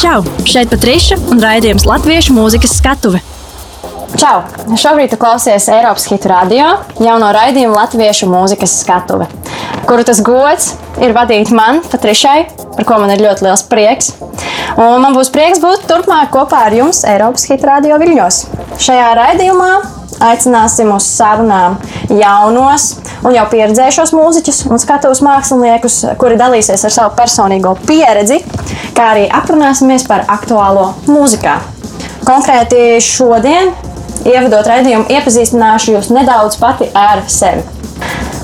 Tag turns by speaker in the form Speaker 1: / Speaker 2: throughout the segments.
Speaker 1: Čau! Šeit Patriša un raidījums Latviešu mūzikas skatuve.
Speaker 2: Čau! Šobrīd klausies Eiropas hitu radio jauno raidījumu Latviešu mūzikas skatuve, kuru tas gods ir vadīt man, Patrišai, par ko man ir ļoti liels prieks. Un man būs prieks būt turpmāk kopā ar jums Eiropas hitu radio viļņos. Šajā raidījumā aicināsim uz sarunām jaunos un jau pieredzējušos mūziķus un skatuves māksliniekus, kuri dalīsies ar savu personīgo pieredzi, kā arī aprunāsimies par aktuālo mūzikā. Konkrēti šodien, ievadot raidījumu, iepazīstināšu jūs nedaudz pati ar sevi.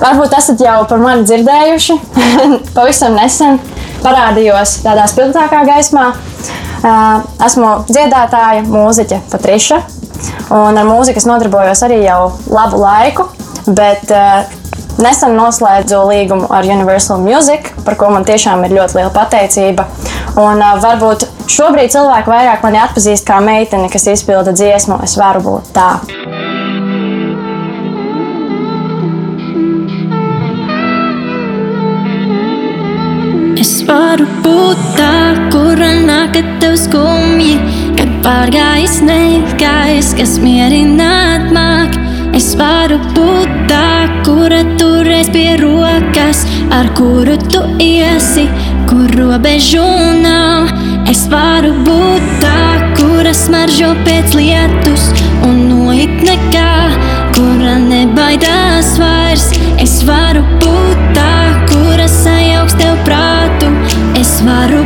Speaker 2: Varbūt esat jau par mani dzirdējuši, pavisam nesen parādījos tādā spilgtākā gaismā. Esmu dziedātāja, mūziķe Patriša, Un ar mūziku es nodarbojos arī jau labu laiku, bet nesen noslēdzu līgumu ar Universal Music, par ko man tiešām ir ļoti liela pateicība. Un varbūt šobrīd cilvēki vairāk mani atpazīst kā meiteni, kas izpilda dziesmu, es varu būt tā.
Speaker 3: Varu būt tā, kura nāk tev skumji Kad pārgājis negājis, kas mierināt māk. Es varu būt tā, kura turēs pie rokas Ar kuru tu iesi, kur robežu nav. Es varu būt tā, kura smaržo pēc lietus Un noit nekā, kura nebaidās vairs. Es varu būt Es varu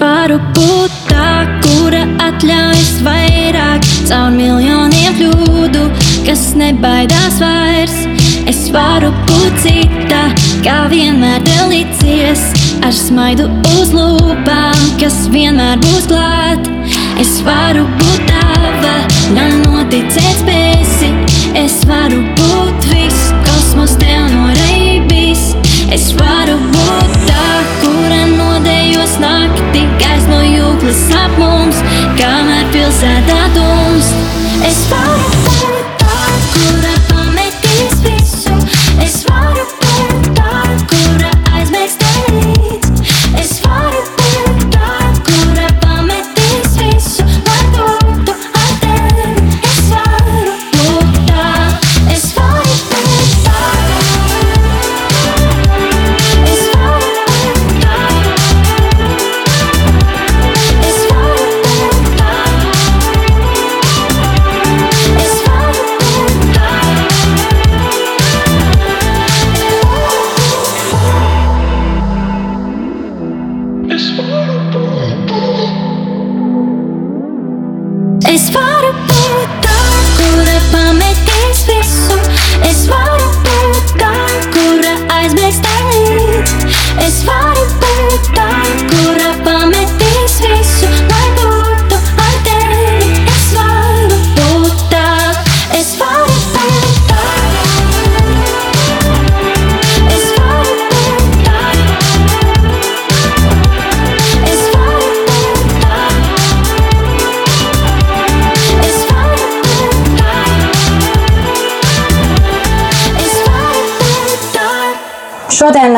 Speaker 3: varu būt tā, kura atļaujas vairāk caur miljoniem kļūdu, kas nebaidās vairs. Es varu būt cita, kā vienmēr delicies, ar smaidu uz lūpām, kas vienmēr būs klāt. Es varu būt tava, nenoticēt spēsi. Es varu būt viss, kosmos tev noreibīs. Es varu būt tā, kura nodējos naktī, gaismo jūklis ap mums, kamēr pilsētā dumst. Es varu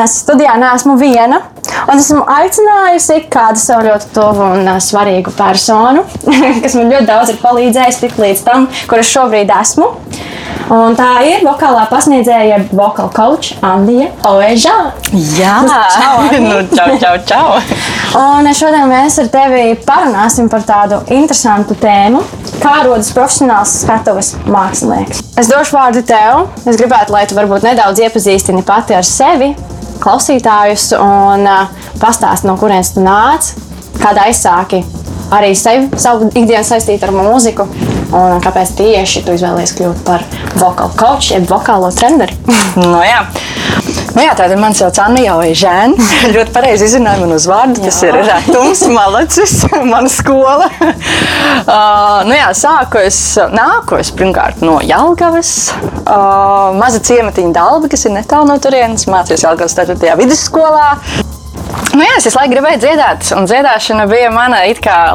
Speaker 3: es
Speaker 2: studijā neesmu viena, un esmu aicinājusi kādu savu ļoti tuvu un ā, svarīgu personu, kas man ļoti daudz ir palīdzējis tikt līdz tam, kur es šobrīd esmu. Un tā ir vokālā pasniedzēja, vokāla coach Andija Oežā.
Speaker 1: Jā,
Speaker 2: Čau,
Speaker 1: nu, čau, čau, čau.
Speaker 2: Un šodien mēs ar tevi parunāsim par tādu interesantu tēmu, kā rodas profesionāls skatuves mākslinieks. Es došu vārdu tev. Es gribētu, lai tu varbūt nedaudz iepazīstini pati ar sevi, klausītājus un pastāsti, no kurienes tu nāc, kāda aizsāki arī sevi, savu ikdienu saistīt ar mūziku. Un kāpēc tieši tu izvēlējies kļūt par vokālu coach, jeb vokālo treneri?
Speaker 4: no jā. Nu jā, tātad man sauc Anna Jaužēna. ļoti pareizi izrunāju manu uzvārdu. Tas ir Ratums, Malacis, mana skola. uh, nu jā, sāku es, nāku es pirmkārt no Jelgavas. Uh, maza ciematiņa Dalba, kas ir netālu no turienes. Mācījos Jelgavas 4. vidusskolā. Nu, jā, es laikam gribēju dziedāt, un dziedāšana bija mana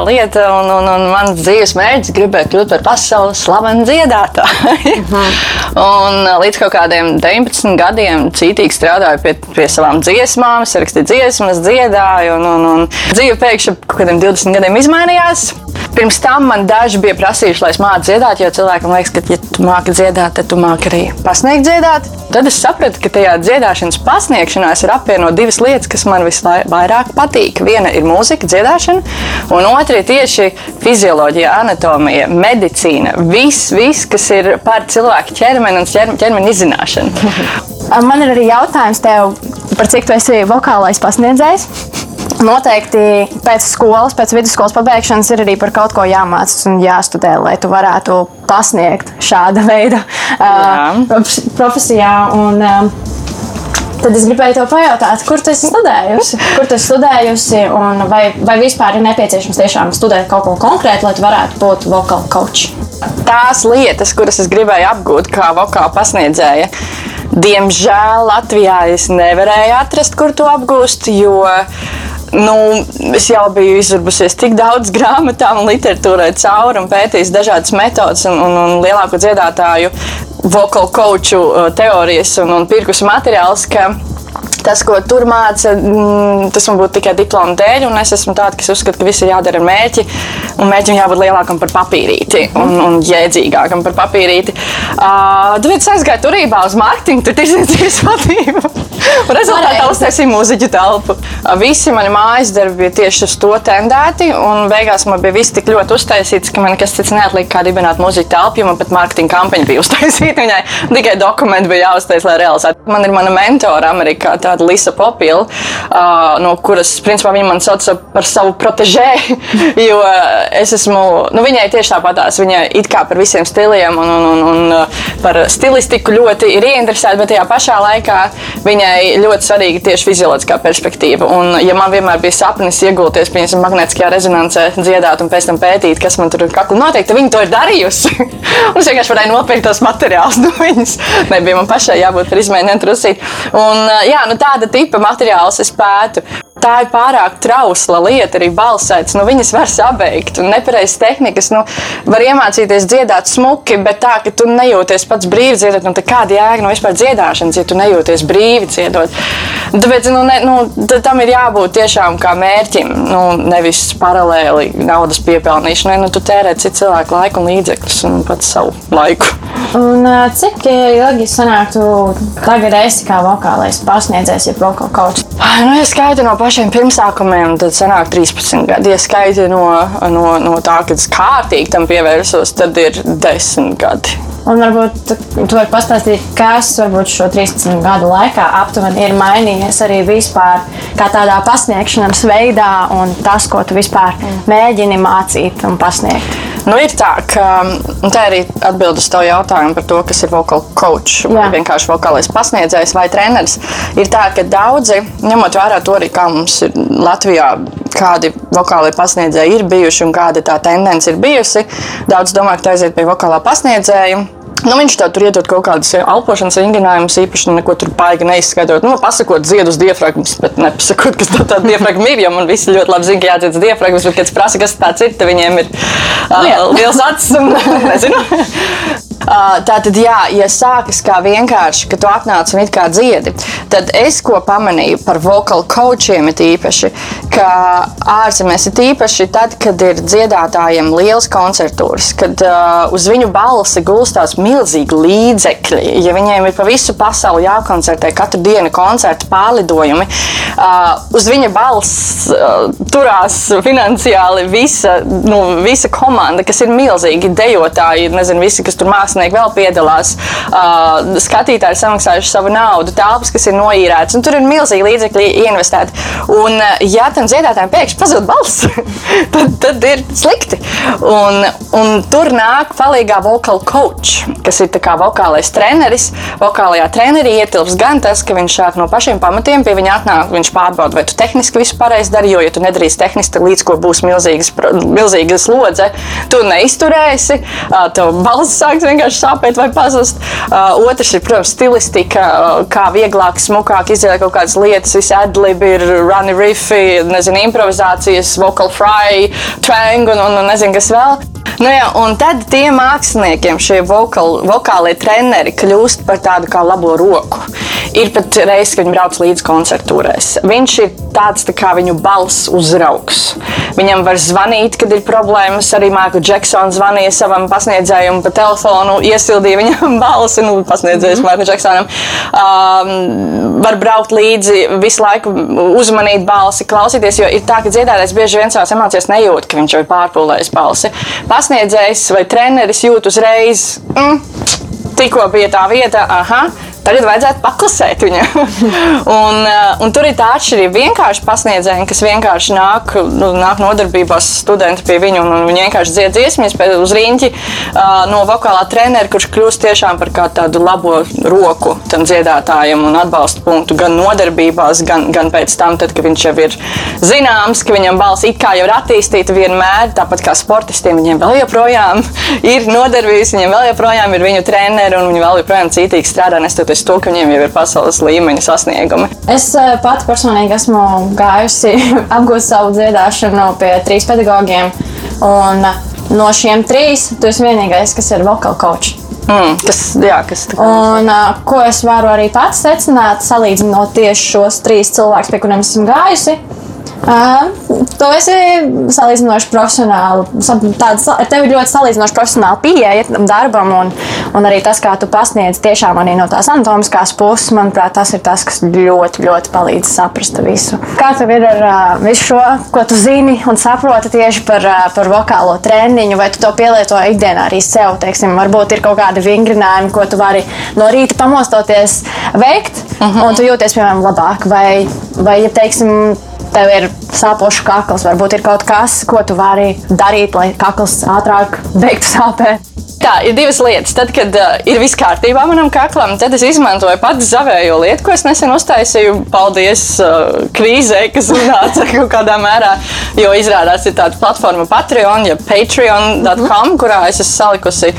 Speaker 4: lieta, un, un, un mans dzīves mērķis gribēja kļūt par pasaules slavenu dziedātāju. Mhm. un līdz kaut kādiem 19 gadiem cītīgi strādāju pie, pie savām dziesmām, rakstīju dziesmas, dziedāju, un, un, un dzīve pēkšņi kaut kādiem 20 gadiem izmainījās. Pirms tam man daži bija prasījuši, lai es māku dziedāt, jo cilvēkam liekas, ka, ja tu māki dziedāt, tad tu māki arī pasniegt dziedāt. Tad es sapratu, ka tajā dziedāšanas pasniegšanā ir apvienot divas lietas, kas man visvairāk patīk. Viena ir mūzika, dziedāšana, un otra ir tieši fizioloģija, anatomija, medicīna. Viss, viss kas ir par cilvēku ķermeni un ķermeni izzināšanu.
Speaker 2: Man ir arī jautājums tev, par cik tu esi vokālais pasniedzējs? Noteikti pēc skolas, pēc vidusskolas pabeigšanas ir arī par kaut ko jāmācās un jāstudē, lai tu varētu pasniegt šāda veida uh, profesijā. Un, uh, Tad es gribēju te pajautāt, kur tu esi studējusi? Kur tu esi studējusi, un vai, vai vispār ir nepieciešams tiešām studēt kaut ko konkrētu, lai tu varētu būt vokāla coach?
Speaker 4: Tās lietas, kuras es gribēju apgūt kā vokāla pasniedzēja, diemžēl Latvijā es nevarēju atrast, kur to apgūst, jo Nu, es jau biju izdarbusies tik daudz grāmatām un literatūrai cauri un pētījis dažādas metodas un, un, un lielāko dziedātāju vokalu koču uh, teorijas un, un pirkus materiālus, ka tas, ko tur māca, mm, tas man būtu tikai diploma dēļ. Es esmu tāds, kas uzskata, ka viss ir jādara ar mērķi. Un mērķim jābūt lielākam par papīrīti un, un jēdzīgākam par papīrīti. Uh, Tāpēc es aizgāju turībā uz mārketingu, tur tirdzniecības vadību. Un rezultātā uztaisīju mūziķu telpu. Visi mani mājas darbi bija tieši uz to tendēti. Un beigās man bija viss tik ļoti uztaisīts, ka man nekas cits neatlika, kā dibināt mūziķu telpu. Man pat mārketinga kampaņa bija uztaisīta. Viņai tikai dokumenti bija jāuztais, lai realizētu. Man ir mana mentora Amerikā, tāda Lisa Popila, no kuras, principā, viņa man sauc par savu protežē. Jo es esmu, nu, viņai tieši tāpatās. Viņa it kā par visiem stiliem un, un, un, un par stilistiku ļoti ir ieinteresēta, bet tajā pašā laikā viņai ļoti svarīga tieši fizioloģiskā perspektīva. Un, ja man vienmēr bija sapnis iegulties piemēram, magnētiskajā rezonansē, dziedāt un pēc tam pētīt, kas man tur ir kakla notiek, tad viņi to ir darījusi. un es vienkārši varēju nopirkt tos materiālus no viņas. Nebija man pašai jābūt par izmēģinājumu trusīt. Un, jā, nu, tāda tipa materiālus es pētu tā ir pārāk trausla lieta, arī balsēts. Nu, viņas var sabeigt, un nepareizas tehnikas. Nu, var iemācīties dziedāt smuki, bet tā, ka tu nejūties pats brīvi dziedāt, nu, kāda jēga no vispār dziedāšanas, ja tu nejūties brīvi dziedot. Tāpēc nu, ne, nu, tam ir jābūt tiešām kā mērķim, nu, nevis paralēli naudas piepelnīšanai. Nu, tu tērē citu cilvēku laiku un līdzekļus un pats savu laiku.
Speaker 2: Un, cik ilgi sanāktu tagad esi kā vokālais pasniedzējs, ja vokāla kauts?
Speaker 4: Nu, ja skaita no pašiem pirmsākumiem, tad sanāk 13 gadi. Ja skaiti no, no, no tā, kad es kārtīgi tam pievērsos, tad ir 10 gadi.
Speaker 2: Un varbūt tu vari pastāstīt, kas varbūt šo 13 gadu laikā aptuveni ir mainījies arī vispār kā tādā pasniegšanas veidā un tas, ko tu vispār mēģini mācīt un pasniegt.
Speaker 4: Nu, ir tā, ka tā arī atbildes uz tavu jautājumu par to, kas ir vokāla coach vai Jā. vienkārši vokālais pasniedzējs vai treneris. Ir tā, ka daudzi, ņemot vērā to arī, kā mums ir Latvijā, kādi vokālie pasniedzēji ir bijuši un kāda tā tendence ir bijusi, daudz domā, ka aiziet pie vokālā pasniedzēja Nu, viņš tā tur iedod kaut kādas elpošanas vingrinājumus, īpaši neko tur baigi neizskaidrot. Nu, pasakot, zied uz diafragmas, bet nepasakot, kas tā tāda diafragma ir. Jo man visi ļoti labi zina, ka jādzied diafragmas, bet, kad es prasu, kas tāds ir, tad viņiem ir uh, liels acis un nezinu. Tā tad, jā, ja sākas kā vienkārši, ka tu atnāc un it kā dziedi, tad es ko pamanīju par vokalu coachiem, ir īpaši, ka ārzemēs ir īpaši tad, kad ir dziedātājiem liels koncertūras, kad uh, uz viņu balsi gulstās milzīgi līdzekļi. Ja viņiem ir pa visu pasauli jākoncertē katru dienu koncertu pārlidojumi, uh, uz viņa balss uh, turās finansiāli visa, nu, visa komanda, kas ir milzīgi dejotāji, nezinu, visi, kas tur mākslinieki mākslinieki vēl piedalās. Uh, skatītāji samaksājuši savu naudu, telpas, kas ir noīrētas, un tur ir milzīgi līdzekļi investēti. Un, uh, ja tam dziedātājiem pēkšņi pazūd balss, tad, tad ir slikti. Un, un tur nāk palīdzīgā vocal coach, kas ir kā vokālais treneris. Vokālajā trenerī ietilps gan tas, ka viņš sāk no pašiem pamatiem, pie viņa atnāk, viņš pārbauda, vai tu tehniski visu pareizi dari, jo, ja tu nedarīsi tehniski, tad līdz ko būs milzīgas, milzīga slodze, tu neizturēsi, tev balss sāks vienkārši sāpēt vai pazust. Otrs ir, protams, stilistika, kā vieglāk, smukāk izdarīt kaut kādas lietas, visi adlibi ir runny riffi, nezinu, improvizācijas, vocal fry, twang un, un, un nezinu, kas vēl. Nu jā, un tad tiem māksliniekiem šie vokal, vokālie treneri kļūst par tādu kā labo roku. Ir pat reizes, kad viņi brauc līdzi koncertūrēs. Viņš ir tāds tā kā viņu balss uzraugs. Viņam var zvanīt, kad ir problēmas. Arī Maikls Džeksons zvanīja savam pasniedzējam pa telefonu, iesildīja viņam balsi, nu, pasniedzējs mm -hmm. Maikls Džeksonam. Um, var braukt līdzi, visu laiku uzmanīt balsi, klausīties, jo ir tā, ka dziedātājs bieži vien savās emocijās nejūt, ka viņš jau ir pārpūlējis balsi. Pasniedzējs vai treneris jūt uzreiz, mm, tikko bija tā vieta, aha Tagad vajadzētu paklusēt viņam. un, uh, un tur ir tā atšķirība. Vienkārši pasniedzēji, kas vienkārši nāk, nu, nāk nodarbībās, studenti pie viņu, un, un viņi vienkārši dzied dziesmas uz rīņķi uh, no vokālā trenera, kurš kļūst tiešām par tādu labo roku tam dziedātājam un atbalstu punktu gan nodarbībās, gan, gan pēc tam, tad, kad viņš jau ir zināms, ka viņam balss it kā jau ir attīstīta vienmēr, tāpat kā sportistiem, viņiem vēl joprojām ir nodarbības, viņiem vēl joprojām ir viņu treneri un viņi vēl joprojām cītīgi strādā. Nestot neskatoties to, ka viņiem jau ir pasaules līmeņa sasniegumi.
Speaker 2: Es eh, pati personīgi esmu gājusi apgūt savu dziedāšanu pie trīs pedagogiem. Un eh, no šiem trīs tu esi vienīgais, kas ir vokāla coach.
Speaker 4: Mm, kas, jā, kas.
Speaker 2: Un, uh, ko es varu arī pats secināt, salīdzinot tieši šos trīs cilvēkus, pie kuriem esmu gājusi. Uh, tu esi salīdzinoši profesionāli. Tāda, tev ir ļoti salīdzinoši profesionāla pieeja darbam, un, un arī tas, kā tu pasniedz tiešām arī no tās anatomiskās puses, manuprāt, tas ir tas, kas ļoti, ļoti palīdz saprast visu. Kā tev ir ar uh, visu šo, ko tu zini un saproti tieši par, uh, par vokālo treniņu, vai tu to pielieto ikdienā arī sev? Teiksim, varbūt ir kaut kādi vingrinājumi, ko tu vari no rīta pamostoties veikt, uh mhm. -huh. un tu jūties, piemēram, labāk. Vai, vai ja teiksim, tev ir sāpošs kakls, varbūt ir kaut kas, ko tu vari darīt, lai kakls ātrāk beigtu sāpēt.
Speaker 4: Tā ir divas lietas. Tad, kad uh, ir viss kārtībā manam kaklam, tad es izmantoju pati zavējo lietu, ko es nesen uztaisīju. Paldies uh, krīzē, kas nāca kaut kādā mērā. Jo izrādās, ir tāda platforma Patreon, ja patreon.com, mm -hmm. kurā es esmu salikusi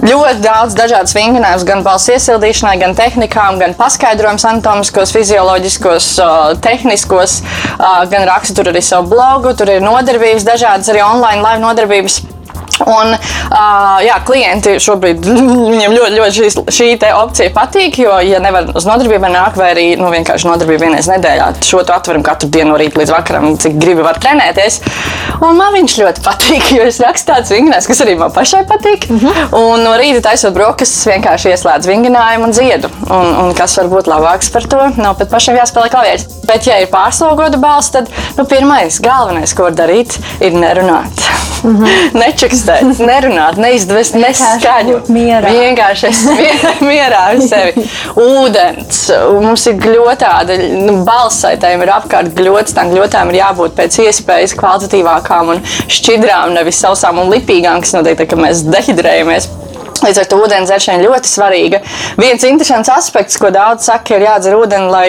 Speaker 4: ļoti daudz dažādas vingrinājumus, gan balss iesildīšanai, gan tehnikām, gan paskaidrojumus anatomiskos, fizioloģiskos, uh, tehniskos, uh, gan rakstu tur arī savu blogu, tur ir nodarbības, dažādas arī online live nodarbības. Un, uh, jā, klienti šobrīd viņiem ļoti, ļoti šīs, šī opcija patīk, jo, ja nevar uz nodarbību nākt, vai arī nu, vienkārši nodarbību vienreiz nedēļā, šo to atveram katru dienu no rīta līdz vakaram, cik gribi var trenēties. Un man viņš ļoti patīk, jo es rakstu tāds vingrinājums, kas arī man pašai patīk. Mm -hmm. Un no rīta taisot brokastis, vienkārši ieslēdz vingrinājumu un dziedu. Un, un kas var būt labāks par to? Nav pat pašam jāspēlē klavieris. Bet, ja ir pārslogota balss, tad nu, pirmais, galvenais, ko var darīt, ir nerunāt. Mm -hmm. Nečakstēt, nerunāt, neizdevest neskaņu.
Speaker 2: Mierā.
Speaker 4: Vienkārši es mierā ar sevi. Ūdens. Mums ir gļotāda, nu, balsai tām ir apkārt gļots, tām gļotām ir jābūt pēc iespējas kvalitatīvākām un šķidrām, nevis sausām un lipīgām, kas notiek, ka mēs dehidrējamies. Līdz ar to ūdens dzeršana ļoti svarīga. Viens interesants aspekts, ko daudz saka, ir jādzer ūdeni, lai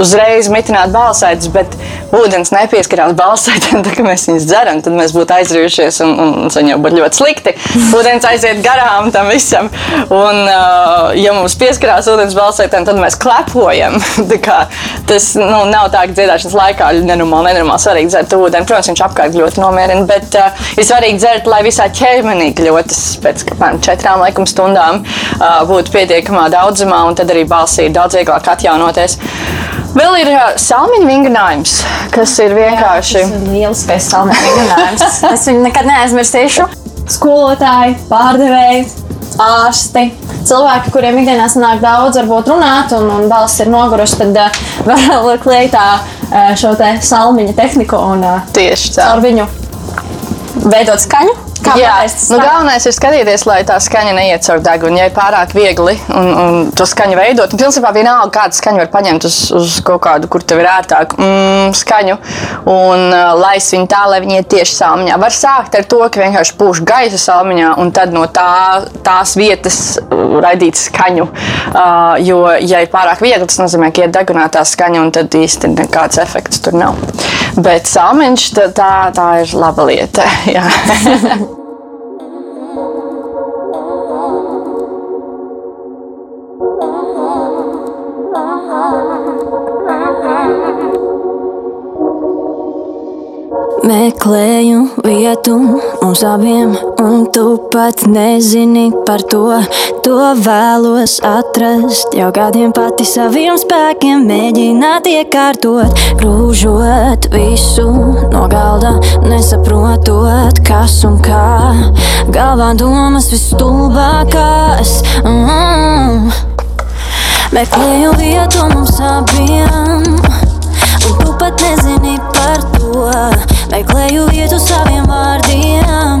Speaker 4: uzreiz mitinātu balsaitas, bet ūdens nepieskarās balsaitēm, tad, mēs viņus dzeram, tad mēs būtu aizrījušies un, un, viņam būtu ļoti slikti. Ūdens aiziet garām tam visam. Un, uh, ja mums pieskarās ūdens balsaitēm, tad mēs klepojam. tas nu, nav tā, ka dziedāšanas laikā nenormāli, nenormāli svarīgi dzert ūdeni. Protams, viņš apkārt ļoti nomierina, bet uh, ir svarīgi dzert, lai visā ķermenī kļūtas pēc apmēram četrām laikam stundām uh, būtu pietiekamā daudzumā, un tad arī balsī ir daudz vieglāk atjaunoties. Vēl ir salmiņu vingrinājums, kas ir vienkārši. Jā,
Speaker 2: tas ir lieliskais salmiņu vingrinājums. es viņu nekad neaizmirsīšu. Skolotāji, pārdevēji, ārsti, cilvēki, kuriem ikdienā sanāk daudz, varbūt runāt, un, un balss ir nogurusi, tad uh, var kliegt tā uh, šo te salmiņa tehniku un uh,
Speaker 4: tieši tā.
Speaker 2: ar viņu veidot skaņu. Kā
Speaker 4: Jā,
Speaker 2: pateikt, tas
Speaker 4: nu, galvenais ir skatīties, lai tā skaņa neiet caur degunu. Ja ir pārāk viegli un, un to skaņu veidot, tad principā vienalga, kādu skaņu var paņemt uz, uz kaut kādu, kur tev ir ērtāk mm, skaņu un uh, laist viņu tā, lai viņi iet tieši salmiņā. Var sākt ar to, ka vienkārši pūš gaisu salmiņā un tad no tā, tās vietas uh, raidīt skaņu. Uh, jo, ja ir pārāk viegli, tas nozīmē, ka iet degunā tā skaņa un tad īsti nekāds efekts tur nav. Bet salmiņš tā, tā, tā ir laba lieta.
Speaker 3: Meklēju vietu mums abiem, un tu pat nezini par to. To vēlos atrast. Jau gadiem pati saviem spēkiem mēģināt iekārtot, grūžot visu no galda, nesaprotot, kas un kā. Galvā domas visstulbākās. Mm. Meklēju vietu mums abiem. Un tu pat nezini par to. Meklēju vietu saviem vārdiem.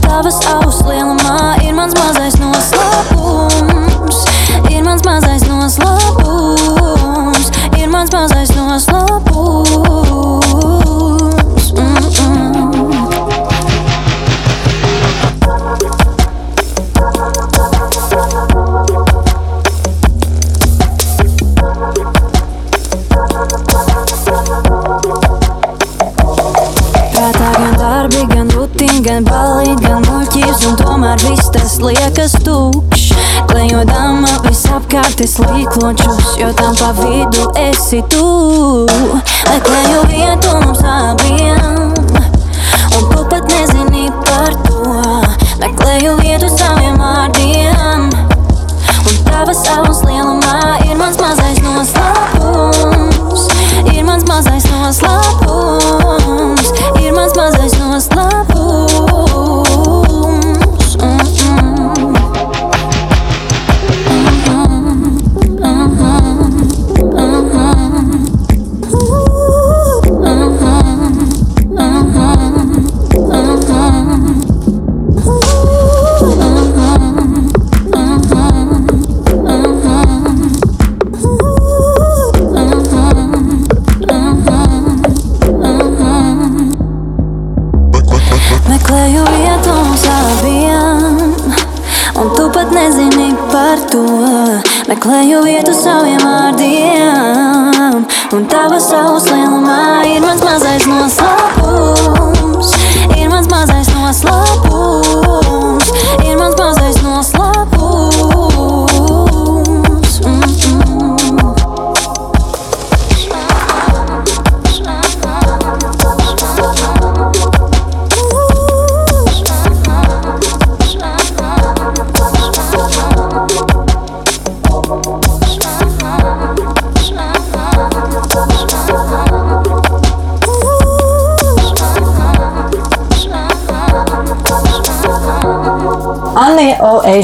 Speaker 3: Tavas auss lielumā ir mans mazais noslēpums. Ir mans mazais noslēpums. Ir mans mazais noslēpums. Gan balīti, gan muļķības, un tomēr viss tas liekas tukšs. Klejodama visapkārt es līkločus, jo tam pa vidu esi tu. Meklēju vietu mums abiem,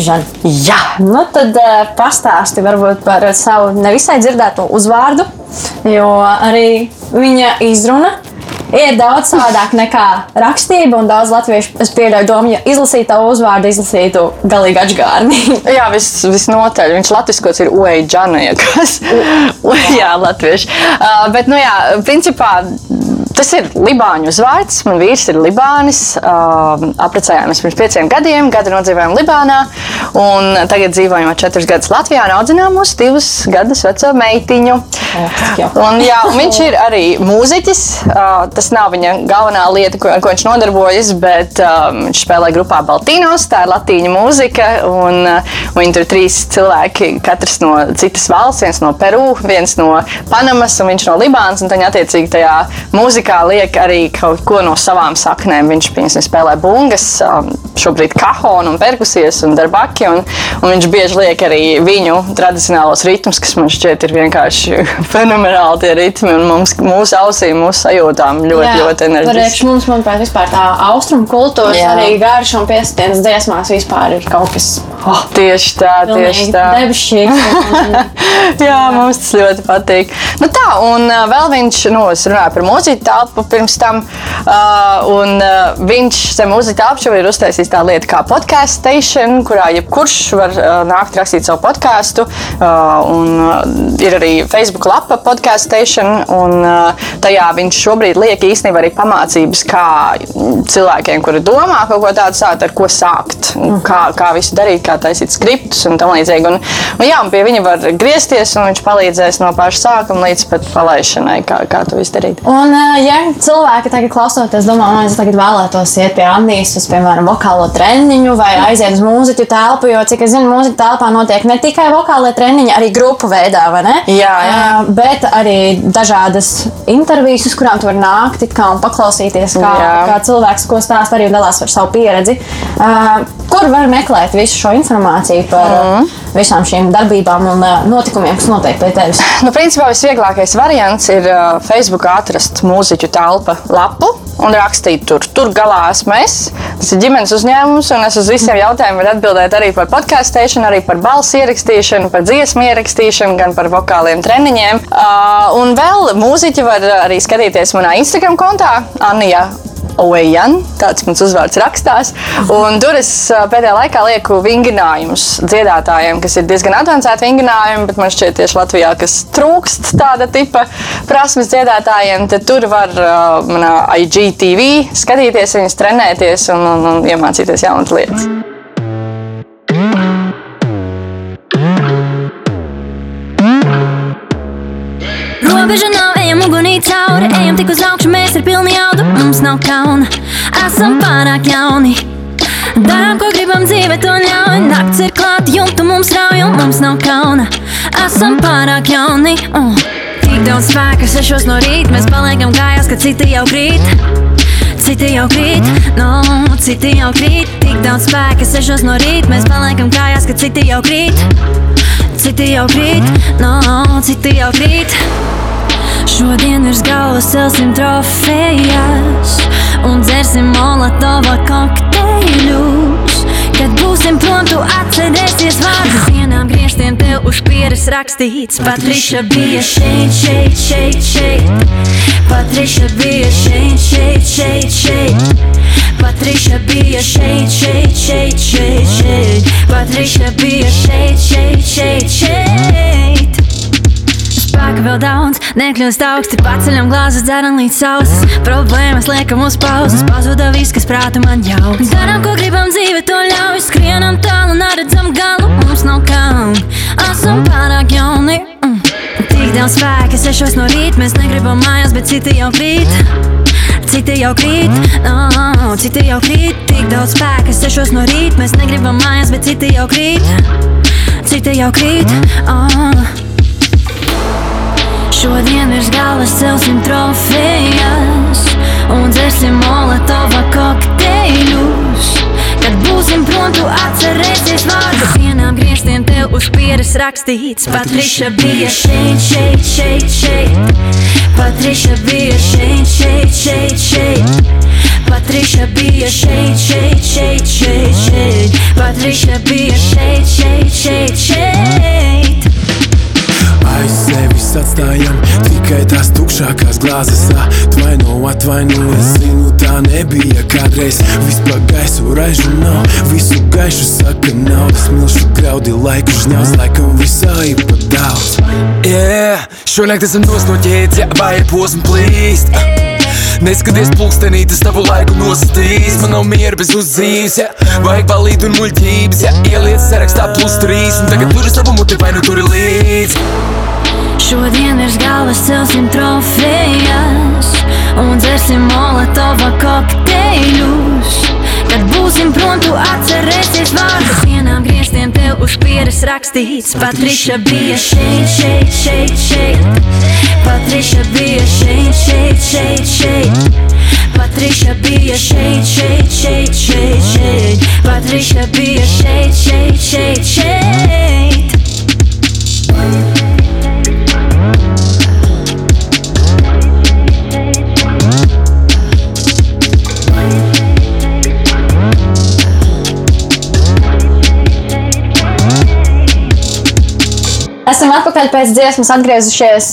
Speaker 2: Oežana.
Speaker 4: Jā.
Speaker 2: Nu, tad uh, pastāsti varbūt par savu nevisai dzirdēto uzvārdu, jo arī viņa izruna ir daudz savādāk nekā rakstība. Un daudz latviešu es pieļauju domu, ja izlasītu uzvārdu, izlasītu galīgi atžgārni.
Speaker 4: Jā, vis, visnotaļ. Viņš latviskots ir Ueģana, ja kas. jā, latviešu. Uh, bet, nu jā, principā. Tas ir Libāņu uzvārds. Man vīrs ir Libānis. Uh, apprecējāmies pirms pieciem gadiem. Gadu nodzīvojām Libānā. Un tagad dzīvojam jau četrus gadus Latvijā un audzinām mūsu divus gadus veco meitiņu. Un, jā, un viņš ir arī mūziķis. Uh, tas nav viņa galvenā lieta, ko, ar ko viņš nodarbojas, bet um, viņš spēlē grupā Baltīnos. Tā ir latīņu mūzika. Un, uh, viņi tur trīs cilvēki, katrs no citas valsts, viens no Peru, viens no Panamas un viņš no Libānas. Un tad, attiecīgi, tajā mūzikā liek arī kaut ko no savām saknēm. Viņš piemēram spēlē bungas, um, šobrīd kahonu un perkusijas un darbaki. Un, un viņš bieži liek arī viņu tradicionālos ritmus, kas man šķiet ir vienkārši fenomenāli tie ritmi. Un mums, mūsu ausīm, mūsu sajūtām ļoti, Jā, ļoti enerģiski.
Speaker 2: mums, manuprāt, vispār tā austrumu kultūra, arī garš un piesitienas dziesmās vispār ir kaut kas
Speaker 4: Oh, tieši tā, tieši tā.
Speaker 2: debesšķīgs.
Speaker 4: Jā, mums tas ļoti patīk. Nu tā, un uh, vēl viņš, nu, es runāju par mūziku, telpu pirms tam. Uh, un uh, viņš zem telpas jau ir uztaisījis tā lieta kā podkāstu station, kurā jebkurš var uh, nākt rakstīt savu podkāstu. Uh, un uh, ir arī Facebook lapa podkāstu station, un uh, tajā viņš šobrīd liek īstenībā arī pamācības, kā cilvēkiem, kuri domā kaut ko tādu sākt, ar ko sākt, kā, kā visu darīt, kā taisīt skriptus un tam līdzīgi. Un, un, jā, un pie viņa var griezties, un viņš palīdzēs no paša sākuma līdz pat palaišanai, kā, kā to visu darīt.
Speaker 2: Un, ja cilvēki tagad klausoties, domā, man es tagad vēlētos iet pie Annijas uz, piemēram, vokālo treniņu vai aiziet uz mūziķu telpu, jo, cik es zinu, mūziķu telpā notiek ne tikai vokālie treniņi, arī grupu veidā, vai ne?
Speaker 4: Jā, jā.
Speaker 2: Bet arī dažādas intervijas, uz kurām tu vari nākt un paklausīties, kā, jā. kā cilvēks, ko stāsta arī dalās ar savu pieredzi. Kur var meklēt visu šo informāciju par mm. Visām šīm darbībām un notikumiem, kas notiek pie tevis?
Speaker 4: Nu, principā visvieglākais variants ir Facebook atrast mūziķu telpa lapu un rakstīt tur. Tur galā esmu es. Tas ir ģimenes uzņēmums, un es uz visiem jautājumiem varu atbildēt arī par podkāstīšanu, arī par balsu ierakstīšanu, par dziesmu ierakstīšanu, gan par vokāliem treniņiem. Uh, un vēl mūziķi var arī skatīties manā Instagram kontā, Anija Oejan, tāds mans uzvārds rakstās. Un tur es pēdējā laikā lieku vingrinājumus dziedātājiem, kas ir diezgan avansēti vingrinājumi, bet man šķiet, tieši Latvijā, kas trūkst tāda tipa prasmes dziedātājiem, tad tur var manā IGTV skatīties, viņas trenēties un, un, un iemācīties jaunas lietas.
Speaker 3: Robeža nav ejam ugunī cauri, ejam tik uz augšu, mēs ar pilnu jaudu. Mums nav kauna, esam pārāk jauni. Darām, ko gribam, dzīve to ļauj. Nakts ir klāta, jumta mums rauj, un mums nav kauna. Esam pārāk jauni. Uh. Tik daudz spēka, sešos no rīta, mēs paliekam kājās, kad citi jau krīt. Citi jau krīt, no, citi jau krīt. Tik daudz spēka, sešos no rīta, mēs paliekam kājās, kad citi jau krīt. Citi jau krīt, no, citi jau krīt. Šodien virs galvas celsim trofejas un dzersim molatova kokteļus. Kad būsim prom, tu atcerēsies vārdus. Vienām griežtiem tev uz pieres rakstīts. Patriša bija šeit, šeit, šeit, šeit. Patriša bija šeit, šeit, šeit, šeit. Patriša bija šeit, šeit, šeit, šeit, šeit. Patriša bija šeit, šeit, šeit, šeit spēka vēl daudz, nekļūst augsti, paceļam glāzes, dzeram līdz sauses. Problēmas liekam uz pauzes, pazuda viss, kas prāta man jau. Darām, ko gribam, dzīve to ļauj, skrienam tālu, neredzam galu, mums nav kam. Esam pārāk jauni. Mm. Tik daudz spēka, sešos no rīta, mēs negribam mājās, bet citi jau krīt. Citi jau krīt, no, citi jau krīt, tik daudz spēka, sešos no rīta, mēs negribam mājās, bet citi jau krīt. Citi jau krīt, oh. Šodien virs galvas celsim trofejas un dzersim molatova kokteļus. Kad būsim prom, tu atcerēsies vārdu. Vienām grieztiem tev uz pieres rakstīts. Patriša bija šeit, šeit, šeit, šeit. Patriša bija šeit, šeit, šeit, šeit. Patriša bija šeit, šeit, šeit, šeit, šeit. Patriša bija šeit, šeit, šeit, šeit
Speaker 5: aiz sevis atstājam tikai tās tukšākās glāzes. Atvaino, atvaino, es zinu, tā nebija kādreiz. Viss pa gaisu raižu nav, visu gaišu saka naudas. Milšu graudi laiku žņaus, laikam visā ir pat daudz. Yeah, šonakt esam nos no ķēdes, ja vai ir posma plīst. Neskaties pulkstenī, tas tavu laiku nosastīs Man nav miera bez uzdzīves, ja. Vajag balīt un muļķības, ja. Ieliec sarakstā plus trīs Un tagad turi savu muti vai nu turi līdz.
Speaker 3: Šodien virs galvas celsim trofejas un dzersim molatova kokteļus. Kad būsim prom, tu atcerēsies vārdus. Vienām griežtiem tev uz pieres rakstīts. Patriša bija šeit, šeit, šeit, šeit. Patriša bija šeit, šeit, šeit, šeit. Patriša bija šeit, šeit, šeit, šeit, šeit. Patriša bija šeit, šeit, šeit, šeit.
Speaker 2: Esam atpakaļ pēc dziesmas, atgriezušies.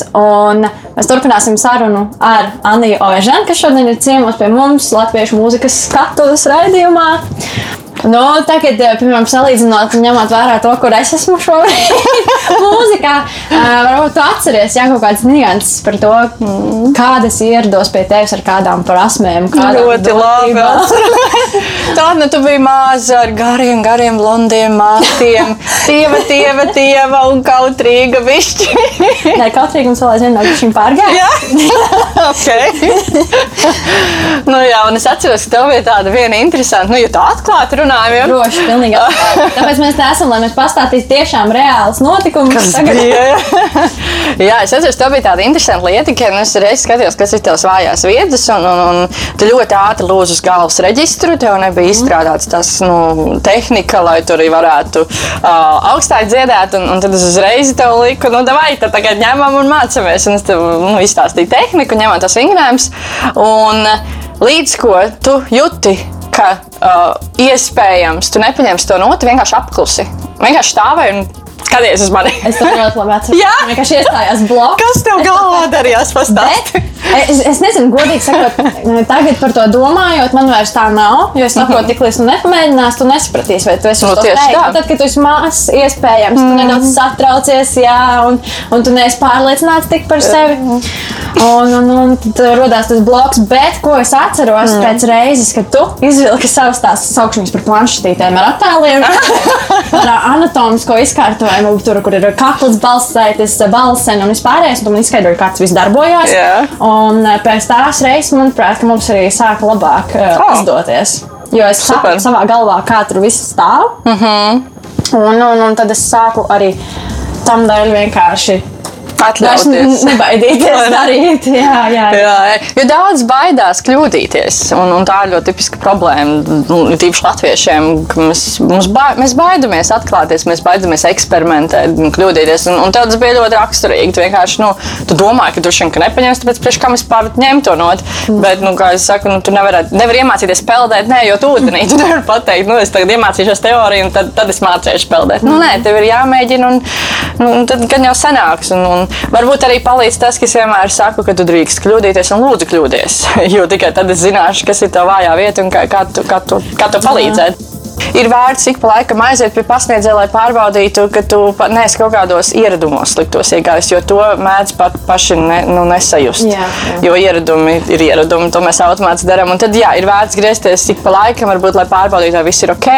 Speaker 2: Mēs turpināsim sarunu ar Aniju Oežanu, kas šodien ir ciemos pie mums Latviešu mūzikas skatuves raidījumā. Nu, tagad, eh, piemēram, salīdzinot, ņemot vērā to, kur es esmu šobrīd, mūzikā, uh, varbūt tu atceries jā, kaut kādas nianses par to, mm, kādas ierados pie tevis ar kādām prasmēm. kādām
Speaker 4: Ļoti labi. Tā, nu tu biji maza ar gariem, gariem, blondiem mātiem. Tieva, tieva, tieva un kautrīga višķi.
Speaker 2: Nē, kautrīgums vēl aizvien nav šim pārgājis.
Speaker 4: Jā, ok. nu, jā, un es atceros, ka tev bija tāda viena interesanta, nu, ja tā atklāti runājam, jau
Speaker 2: Droši, pilnīgi. Tāpēc mēs te esam, lai mēs pastāstītu tiešām reālus notikumus.
Speaker 4: Tas
Speaker 2: Tagad-
Speaker 4: bija. jā. es atceros, tā bija tāda interesanta lieta, ka es reiz skatījos, kas ir tavs vājās vietas, un, un, un tu ļoti ātri lūdzu uz galvas reģistru. Tev nebija izstrādāts tas nu, tehnika, lai tur arī varētu uh, augstāk dziedāt, un, un tad es uzreiz tev liku, nu, vai tad tagad ņemam un mācāmies. Un es tev nu, izstāstīju tehniku, ņemam tas vingrinājumus. Un līdz ko tu jūti, ka uh, iespējams tu nepaņemsi to notu, vienkārši apklusi. Vienkārši stāvēji un skaties uz mani.
Speaker 2: Es to ļoti labi atceros.
Speaker 4: Jā.
Speaker 2: Man vienkārši iestājās bloks.
Speaker 4: Kas tev galvā darījās?
Speaker 2: Es, es nezinu, godīgi sakot, tagad par to domājot, man vairs tā nav. Jo es saprotu, tik līdz tu nepamēģināsi, tu nesapratīsi, vai tu esi
Speaker 4: Nu,
Speaker 2: uz to
Speaker 4: tieši
Speaker 2: teikt.
Speaker 4: tā.
Speaker 2: Un Tad, kad tu esi mazs, iespējams, tu nedaudz satraucies, jā, un, un tu neesi pārliecināts tik par sevi. Un, un, un tad radās tas bloks, bet ko es atceros mm. pēc reizes, kad tu izvilki savus tās saukšanas par planšetītēm ar attēliem, ar anatomisko izkārtojumu, tur, kur ir kakls, balsaitis, balsen un vispārējais, un tu man izskaidroji, kā tas viss darbojās.
Speaker 4: Jā.
Speaker 2: Un eh, pēc tās reizes, manuprāt, ka mums arī sāka labāk uh,
Speaker 4: Oh.
Speaker 2: izdoties. Jo es saprotu savā galvā, kā tur viss stāv. Uh -huh. un, un, un tad es sāku arī tam dēļ vienkārši vairs nebaidīties darīt. Jā, jā, jā.
Speaker 4: Jā, jo daudz baidās kļūdīties. Un, un tā ir ļoti tipiska problēma. nu, Tīpaši latviešiem, ka mēs, ba mēs baidamies atklāties, mēs baidamies eksperimentēt, un kļūdīties. Un, un tas bija ļoti raksturīgi. Tu vienkārši nu, tu domāji, ka tu šim nepaņemsi, tāpēc priekš kam es pār ņemu to not. Bet, nu, kā es saku, nu, tu nevari nevar iemācīties peldēt, ne, jo tu ūdenī tu nevari pateikt, nu, es tagad iemācīšos teoriju, un tad, tad es mācīšos peldēt. Nu, nē, tev ir jāmēģina, un, nu, un tad gan jau sanāks. Un, un varbūt arī palīdz tas, ka es vienmēr saku, ka tu drīkst kļūdīties un lūdzu kļūdīties. Jo tikai tad es zināšu, kas ir tā vājā vieta un kā, kā, tu, kā, tu, kā tu palīdzēt. Ir vērts ik pa laikam aiziet pie pasniedzēja, lai pārbaudītu, ka tu neesi kaut kādos ieradumos sliktos iegājis, jo to mēdz pat paši ne, nu, nesajust.
Speaker 2: Jā, jā.
Speaker 4: Jo ieradumi ir ieradumi, to mēs automātiski darām. Un tad, jā, ir vērts griezties ik pa laikam, varbūt, lai pārbaudītu, vai viss ir ok.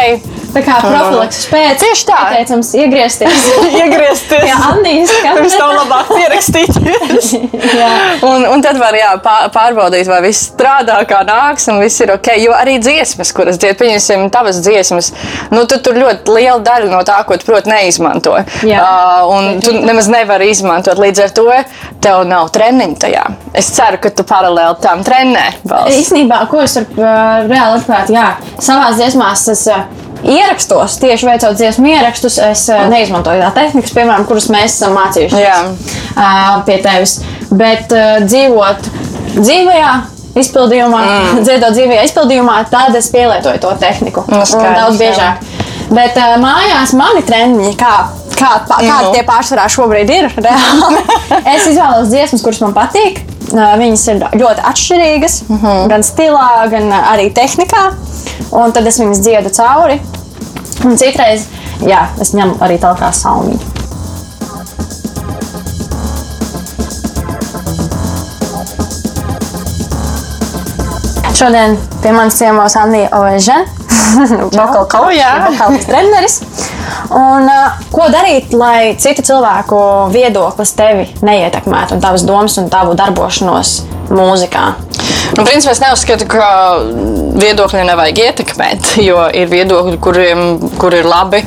Speaker 2: Tā kā profilakses pēc
Speaker 4: Tieši tā.
Speaker 2: Ieteicams iegriezties.
Speaker 4: Iegriezties.
Speaker 2: Jā, Andijas
Speaker 4: Pirms tam labāk pierakstīties.
Speaker 2: Jā.
Speaker 4: un, un tad var jā, pā- pārbaudīt, vai viss strādā, kā nāks, un viss ir ok. Jo arī dziesmas, kuras dzied, pieņemsim, tavas dziesmas, nu, tu tur ļoti liela daļa no tā, ko tu, protams, neizmanto.
Speaker 2: Jā.
Speaker 4: Uh, un tu nemaz nevari izmantot. Līdz ar to tev nav treniņu tajā. Es ceru, ka tu paralēli tam trenē. balsi.
Speaker 2: Īsnībā, ko es varu uh, reāli atklāt, jā, savā dziesmās es uh, ierakstos, tieši veicot dziesmu ierakstus, es uh, neizmantoju tā tehnikas, piemēram, kuras mēs esam mācījušies
Speaker 4: Jā.
Speaker 2: uh, pie tevis. Bet uh, dzīvot dzīvajā izpildījumā, mm. dziedot dzīvajā izpildījumā, tad es pielietoju to tehniku.
Speaker 4: Nu,
Speaker 2: Un
Speaker 4: skaidrs,
Speaker 2: daudz
Speaker 4: jā.
Speaker 2: biežāk. Bet uh, mājās mani treniņi, kā, kā, kā
Speaker 4: Nu.
Speaker 2: tie pārsvarā šobrīd ir, es izvēlos dziesmas, kuras man patīk. Viņas ir ļoti atšķirīgas,
Speaker 4: Mhm.
Speaker 2: -huh. gan stilā, gan arī tehnikā. Un tad es viņas dziedu cauri. Un citreiz, jā, es ņemu arī tādu kā salmiņu. Šodien pie manis ciemos Anija Ovežana,
Speaker 4: O, jā.
Speaker 2: vokāls treneris. Un, uh, ko darīt, lai citu cilvēku viedoklis tevi neietekmētu, un tavas domas un tavu darbošanos mūzikā?
Speaker 4: Nu, principā es neuzskatu, ka viedokļi nevajag ietekmēt, jo ir viedokļi, kuriem kur ir labi,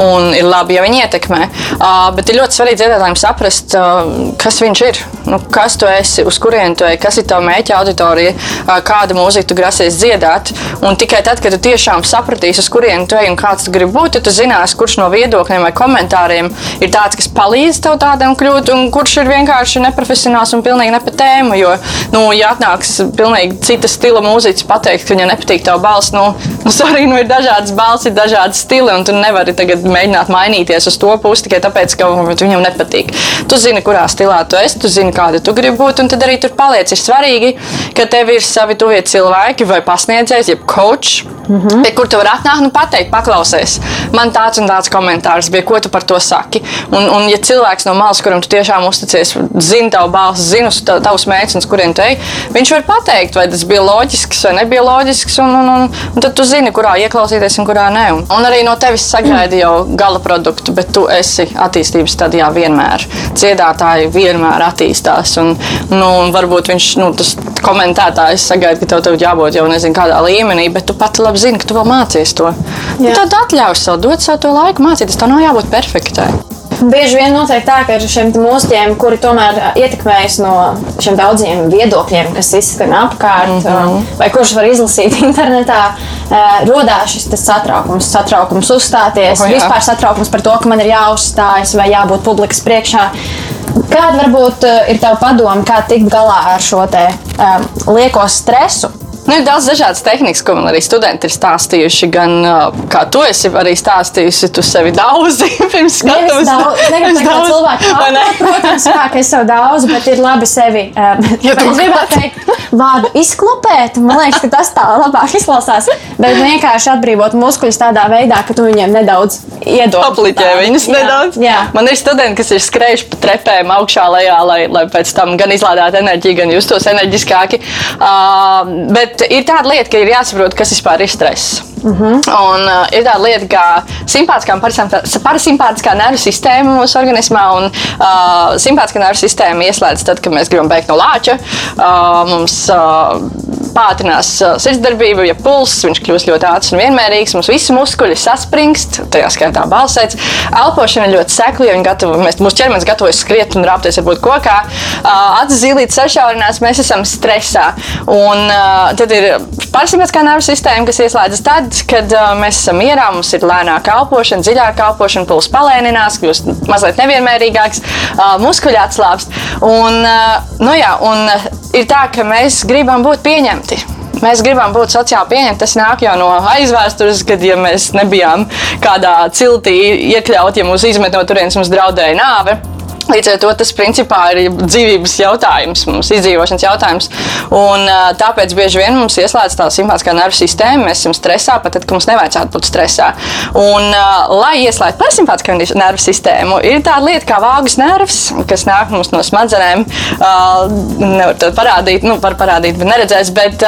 Speaker 4: un ir labi, ja viņi ietekmē. Uh, bet ir ļoti svarīgi dziedātājiem saprast, uh, kas viņš ir, nu, kas tu esi, uz kurien tu ej, kas ir tava mērķa auditorija, uh, kādu mūziku tu grasies dziedāt. Un tikai tad, kad tu tiešām sapratīsi, uz kurien tu ej un kāds tu gribi būt, tad tu zināsi, kurš no viedokļiem vai komentāriem ir tāds, kas palīdz tev tādam kļūt, un kurš ir vienkārši neprofesionāls un pilnīgi ne pa tēmu. Jo, nu, ja atnāks pilnīgi cita stila mūziķis pateikt, ka viņa nepatīk tava balss. Nu, nu, sorry, nu ir dažādas balss, ir dažādi stili, un tu nevari tagad mēģināt mainīties uz to pusi tikai tāpēc, ka viņam nepatīk. Tu zini, kurā stilā tu esi, tu zini, kāda tu gribi būt, un tad arī tur paliec. Ir svarīgi, ka tev ir savi tuvie cilvēki vai pasniedzējs, jeb coach, mm -hmm. pie kur tu vari atnākt un pateikt, paklausies. Man tāds un tāds komentārs bija, ko tu par to saki. Un, un ja cilvēks no malas, kuram tu tiešām uzticies, zina tavu balsi, zina tavus uz kuriem te ej, viņš var pateikt, vai tas bija loģisks vai nebija loģisks. Un, un, un, un tad tu zini, kurā ieklausīties un kurā nē. Un, un arī no tevis sagaida jau gala produktu, bet tu esi attīstības stadijā vienmēr. Dziedātāji vienmēr attīstās. Un, nu, varbūt viņš, nu, tas komentētājs sagaida, ka tev, tev jābūt jau nezinu kādā līmenī, bet tu pati labi zini, ka tu vēl mācies to. Tad atļauj sev dot sev to laiku mācīties. Tev nav jābūt perfektai.
Speaker 2: Bieži vien notiek tā, ka ar šiem mūziķiem, kuri tomēr ietekmējas no šiem daudziem viedokļiem, kas izskan apkārt, mm -hmm. vai kurš var izlasīt internetā, radās šis satraukums, satraukums uzstāties, oh, jā. vispār satraukums par to, ka man ir jāuzstājas vai jābūt publikas priekšā. Kāda varbūt ir tava padoma, kā tikt galā ar šo te, um, lieko stresu?
Speaker 4: Nu, ir daudz dažādas tehnikas, ko man arī studenti ir stāstījuši. Gan kā tu esi arī stāstījusi, tu sevi daudzi pirms skatuves.
Speaker 2: Nevis daudz cilvēku. Ne? Protams, kā, ka es sev daudz, bet ir labi sevi. Ja tu gribētu teikt vārdu izklopēt, man liekas, ka tas tā labāk izklausās. Bet vienkārši atbrīvot muskuļus tādā veidā, ka tu viņiem nedaudz iedod.
Speaker 4: Apliķē viņus jā, nedaudz. Jā. Man ir studenti, kas ir skrējuši pa trepēm augšā lejā, lai, lai pēc tam gan izlādētu enerģiju, gan justos enerģiskāki. Uh, bet ir tāda lieta, ka ir jāsaprot, kas vispār ir stress. Mhm. -huh. Un, uh, ir tāda lieta, kā simpātiskā un parasimpātiskā nervu sistēma mūsu organismā. Un, uh, simpātiskā nervu sistēma ieslēdz tad, kad mēs gribam beigt no lāča. Uh, mums uh, pātrinās uh, sirdsdarbība, ja pulss kļūst ļoti ātrs un vienmērīgs. Mums visi muskuļi saspringst, tajā skaitā balsēts. Elpošana ļoti sekla, jo gatavo, mēs, mūsu ķermenis gatavojas skriet un rāpties varbūt kokā. Uh, acis zīlītes sašaurinās, mēs esam stresā. Un, uh, tad ir parasimpātiskā nervu sistēma, kas ieslēdzas tad, kad mēs esam mierā, mums ir lēnāka elpošana, dziļāka elpošana, pulss palēninās, kļūst mazliet nevienmērīgāks, muskuļi atslābst. Un, nu jā, un ir tā, ka mēs gribam būt pieņemti. Mēs gribam būt sociāli pieņemti. Tas nāk jau no aizvēstures, kad ja mēs nebijām kādā ciltī iekļauti, ja mūs izmet no turienes, mums draudēja nāve. Līdz ar to tas principā ir dzīvības jautājums, mums izdzīvošanas jautājums. Un, tāpēc bieži vien mums ieslēdz tā simpātiskā nervu sistēma. Mēs esam stresā, pat tad, kad mums nevajadzētu būt stresā. Un, lai ieslēgtu parasimpātiskā nervu sistēmu, ir tāda lieta kā vāgas nervs, kas nāk mums no smadzenēm. Nevar to parādīt, nu, var parādīt, bet neredzēs. Bet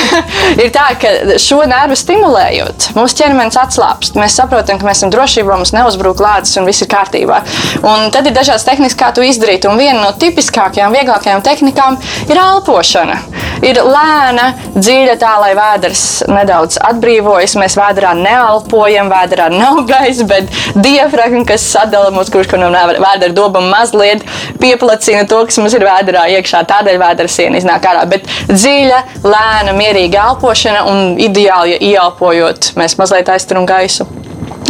Speaker 4: ir tā, ka šo nervu stimulējot, mūsu ķermenis atslābst. Mēs saprotam, ka mēs esam drošībā, mums neuzbrūk lācis un viss ir kārtībā. Un tad ir dažādas tehnikas, kā to izdarīt. Un viena no tipiskākajām, vieglākajām tehnikām ir elpošana. Ir lēna, dziļa, tā lai vēders nedaudz atbrīvojas. Mēs vēdā neelpojam, vēdā nav gaisa, bet diafragma, kas sadala mūsu kurš no vēdera dobām, mazliet pieplacina to, kas mums ir vēdā iekšā. Tādēļ vēdera siena iznāk ārā. Bet dziļa, lēna, mierīga elpošana un ideāli, ja ieelpojot, mēs mazliet aizturam gaisu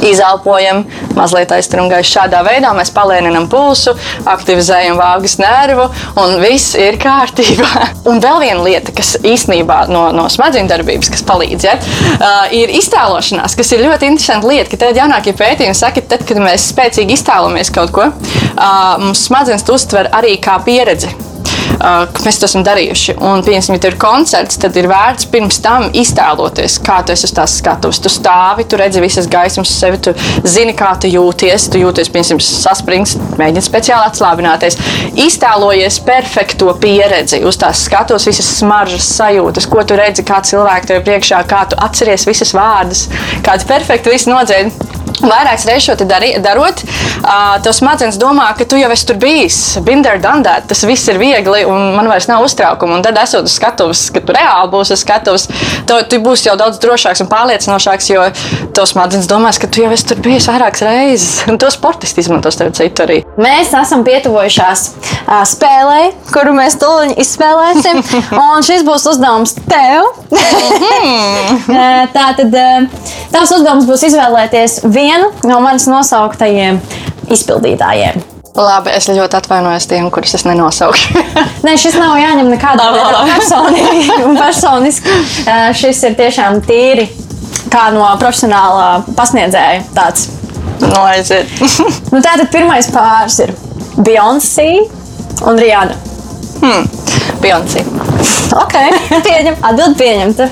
Speaker 4: izelpojam, mazliet aizturam gaisu. Šādā veidā mēs palēninām pulsu, aktivizējam vāgas nervu un viss ir kārtībā. Un vēl viena lieta, kas īstenībā no, no smadzeņu darbības, kas palīdz, ja, uh, ir iztēlošanās, kas ir ļoti interesanta lieta, tad jaunākie pētījumi saka, ka tad, kad mēs spēcīgi iztēlojamies kaut ko, uh, mums smadzenes uztver arī kā pieredzi ka mēs to esam darījuši. Un, piemēram, ja tur ir koncerts, tad ir vērts pirms tam iztēloties, kā tu esi uz tās skatuves. Tu stāvi, tu redzi visas gaismas sevi, tu zini, kā tu jūties. Tu jūties, piemēram, saspringts, mēģini speciāli atslābināties. Iztēlojies perfekto pieredzi uz tās skatuves, visas smaržas sajūtas, ko tu redzi, kā cilvēki tev priekšā, kā tu atceries visas vārdas, kāds perfekti viss nodzied. Vairākas reizes šo dari, darot, uh, tas smadzenes domā, ka tu jau esi tur bijis, binder, dandēt, tas viss ir viegli un man vairs nav uztraukuma. Un tad, esot uz skatuves, kad tu reāli būsi uz skatuves, tu, tu būsi jau daudz drošāks un pārliecinošāks, jo tos smadzenes domās, ka tu jau esi tur bijis vairākas reizes. Un to sportisti izmantos tev citu arī.
Speaker 2: Mēs esam pietuvojušās uh, spēlē, kuru mēs tūlīt izspēlēsim. un šis būs uzdevums tev. Tā tad tavs uzdevums būs izvēlēties vienu vienu no manis nosauktajiem izpildītājiem.
Speaker 4: Labi, es ļoti atvainojos tiem, kurus es nenosaukšu.
Speaker 2: Nē, šis nav jāņem nekādā personīgi. personiski. Eh, Šis ir tiešām tīri kā no profesionālā pasniedzēja. Tāds.
Speaker 4: nu, aiziet.
Speaker 2: Nu, tātad pirmais pāris ir Beyoncé un Rihanna.
Speaker 4: Beyoncé.
Speaker 2: Ok, pieņem, atbild pieņemta.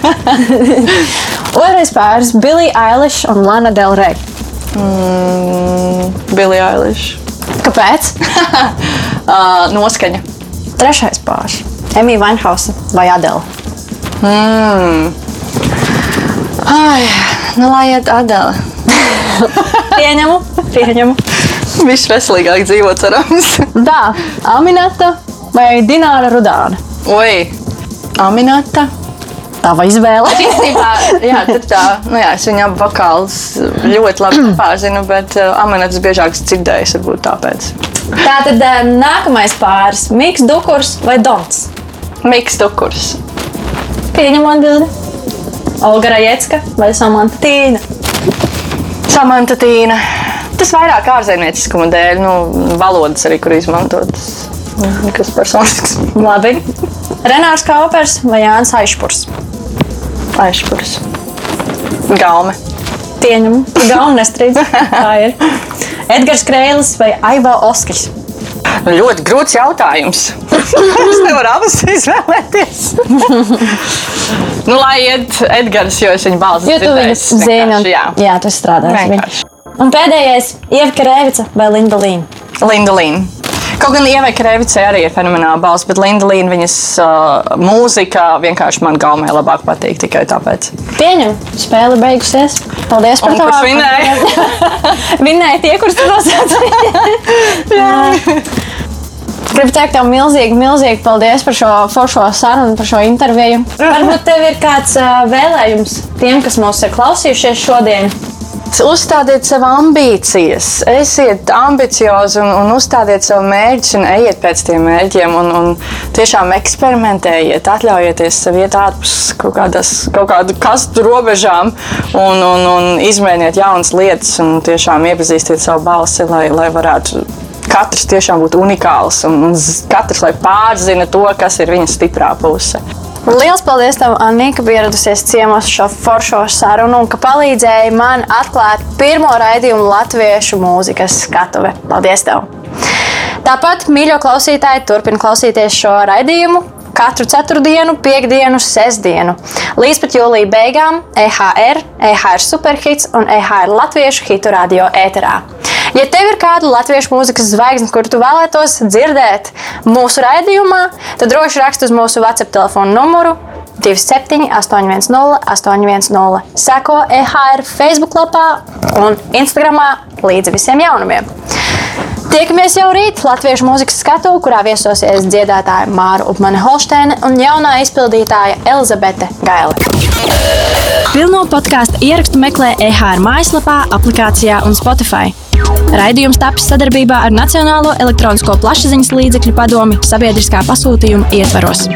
Speaker 2: Otrais pāris - Billie Eilish un Lana Del Rey.
Speaker 4: Billie Eilish.
Speaker 2: Kāpēc?
Speaker 4: Uh, noskaņa.
Speaker 2: Trešais pāris - Emīļa Vainhausa vai Adela.
Speaker 4: Ai, nu lai iet Adela.
Speaker 2: Pieņemu, pieņemu.
Speaker 4: Viņš veselīgāk dzīvo, cerams.
Speaker 2: Tā, Aminata vai Dināra Rudāna.
Speaker 4: Oi, Aminata.
Speaker 2: Tava izvēle.
Speaker 4: Īstenībā, jā, tur tā, nu jā, es viņu abu vokālus ļoti labi pārzinu, bet uh, Aminatas biežāk es dzirdēju, varbūt tāpēc.
Speaker 2: Tātad em, nākamais pāris - Mikls Dukurs vai Dons.
Speaker 4: Miks Dukurs.
Speaker 2: Pieņem atbildi. Olga Rajecka vai Samanta Tīna.
Speaker 4: Samanta Tīna. Tas vairāk ārzemnieciskuma dēļ, nu, valodas arī, kur izmantotas. Kas personisks.
Speaker 2: Labi. Renārs Kaupers vai Jānis Aišpurs.
Speaker 4: Aišpurs. Gaume.
Speaker 2: Pieņem. Galvenais nestrīd. Tā ir. Edgars Kreilis vai Aiva Oskis.
Speaker 4: Ļoti grūts jautājums. es nevaru abas izvēlēties. nu, lai iet Edgars, jo es viņu balstu.
Speaker 2: Jo tu viņu
Speaker 4: dzirdējis
Speaker 2: zini, un
Speaker 4: Jā,
Speaker 2: jā tu strādā. Un pēdējais - Ievka Rēvica vai Linda Līna.
Speaker 4: Linda Līna. Kaut gan Ievai Krevicai arī ir fenomenāla balss, bet Linda Līna viņas uh, mūzika vienkārši man gaumē labāk patīk tikai tāpēc.
Speaker 2: Pieņem, spēle beigusies. Paldies par to.
Speaker 4: kurš vinēja?
Speaker 2: Vinēja tie, kurus tu nosauci. Gribu teikt tev milzīgi, milzīgi paldies par šo foršo sarunu, par šo interviju. Varbūt tev ir kāds ā, vēlējums tiem, kas mūs ir klausījušies šodien.
Speaker 4: Uzstādiet sev ambīcijas, esiet ambiciozi un, un uzstādiet sev mērķus un ejiet pēc tiem mērķiem. Un, un tiešām eksperimentējiet, atļaujieties sev iet ārpus kaut, kādas, kaut kādu kastu robežām un, un, un izmēģiniet jaunas lietas un tiešām iepazīstiet savu balsi, lai, lai varētu katrs tiešām būt unikāls un, un katrs lai pārzina to, kas ir viņa stiprā puse.
Speaker 2: Lielas paldies, tev, Anī, ka ieradusies ciemos šo foršo sarunu un ka palīdzēji man atklāt pirmo raidījumu latviešu mūzikas skatuve. Paldies! Tev. Tāpat, mīļo klausītāji, turpina klausīties šo raidījumu katru ceturtdienu, piekdienu, sestdienu. Līdz pat jūlija beigām EHR, EHR Superhits un EHR Latviešu hitu radio ēterā. Ja tev ir kāda latviešu mūzikas zvaigzne, kuru tu vēlētos dzirdēt mūsu raidījumā, tad droši raksti uz mūsu WhatsApp telefona numuru 27, 810, 810. Seko EHR Facebook lapā un Instagram līdzi visiem jaunumiem. Tiekamies jau rīt Latviešu mūzikas skatu, kurā viesosies dziedātāja Māra Upmane Holsteina un jaunā izpildītāja Elizabete Gaila.
Speaker 1: Pilno podkāstu ierakstu meklē EHR mājaslapā, aplikācijā un Spotify. Raidījums tapis sadarbībā ar Nacionālo elektronisko plašsaziņas līdzekļu padomi sabiedriskā pasūtījuma ietvaros.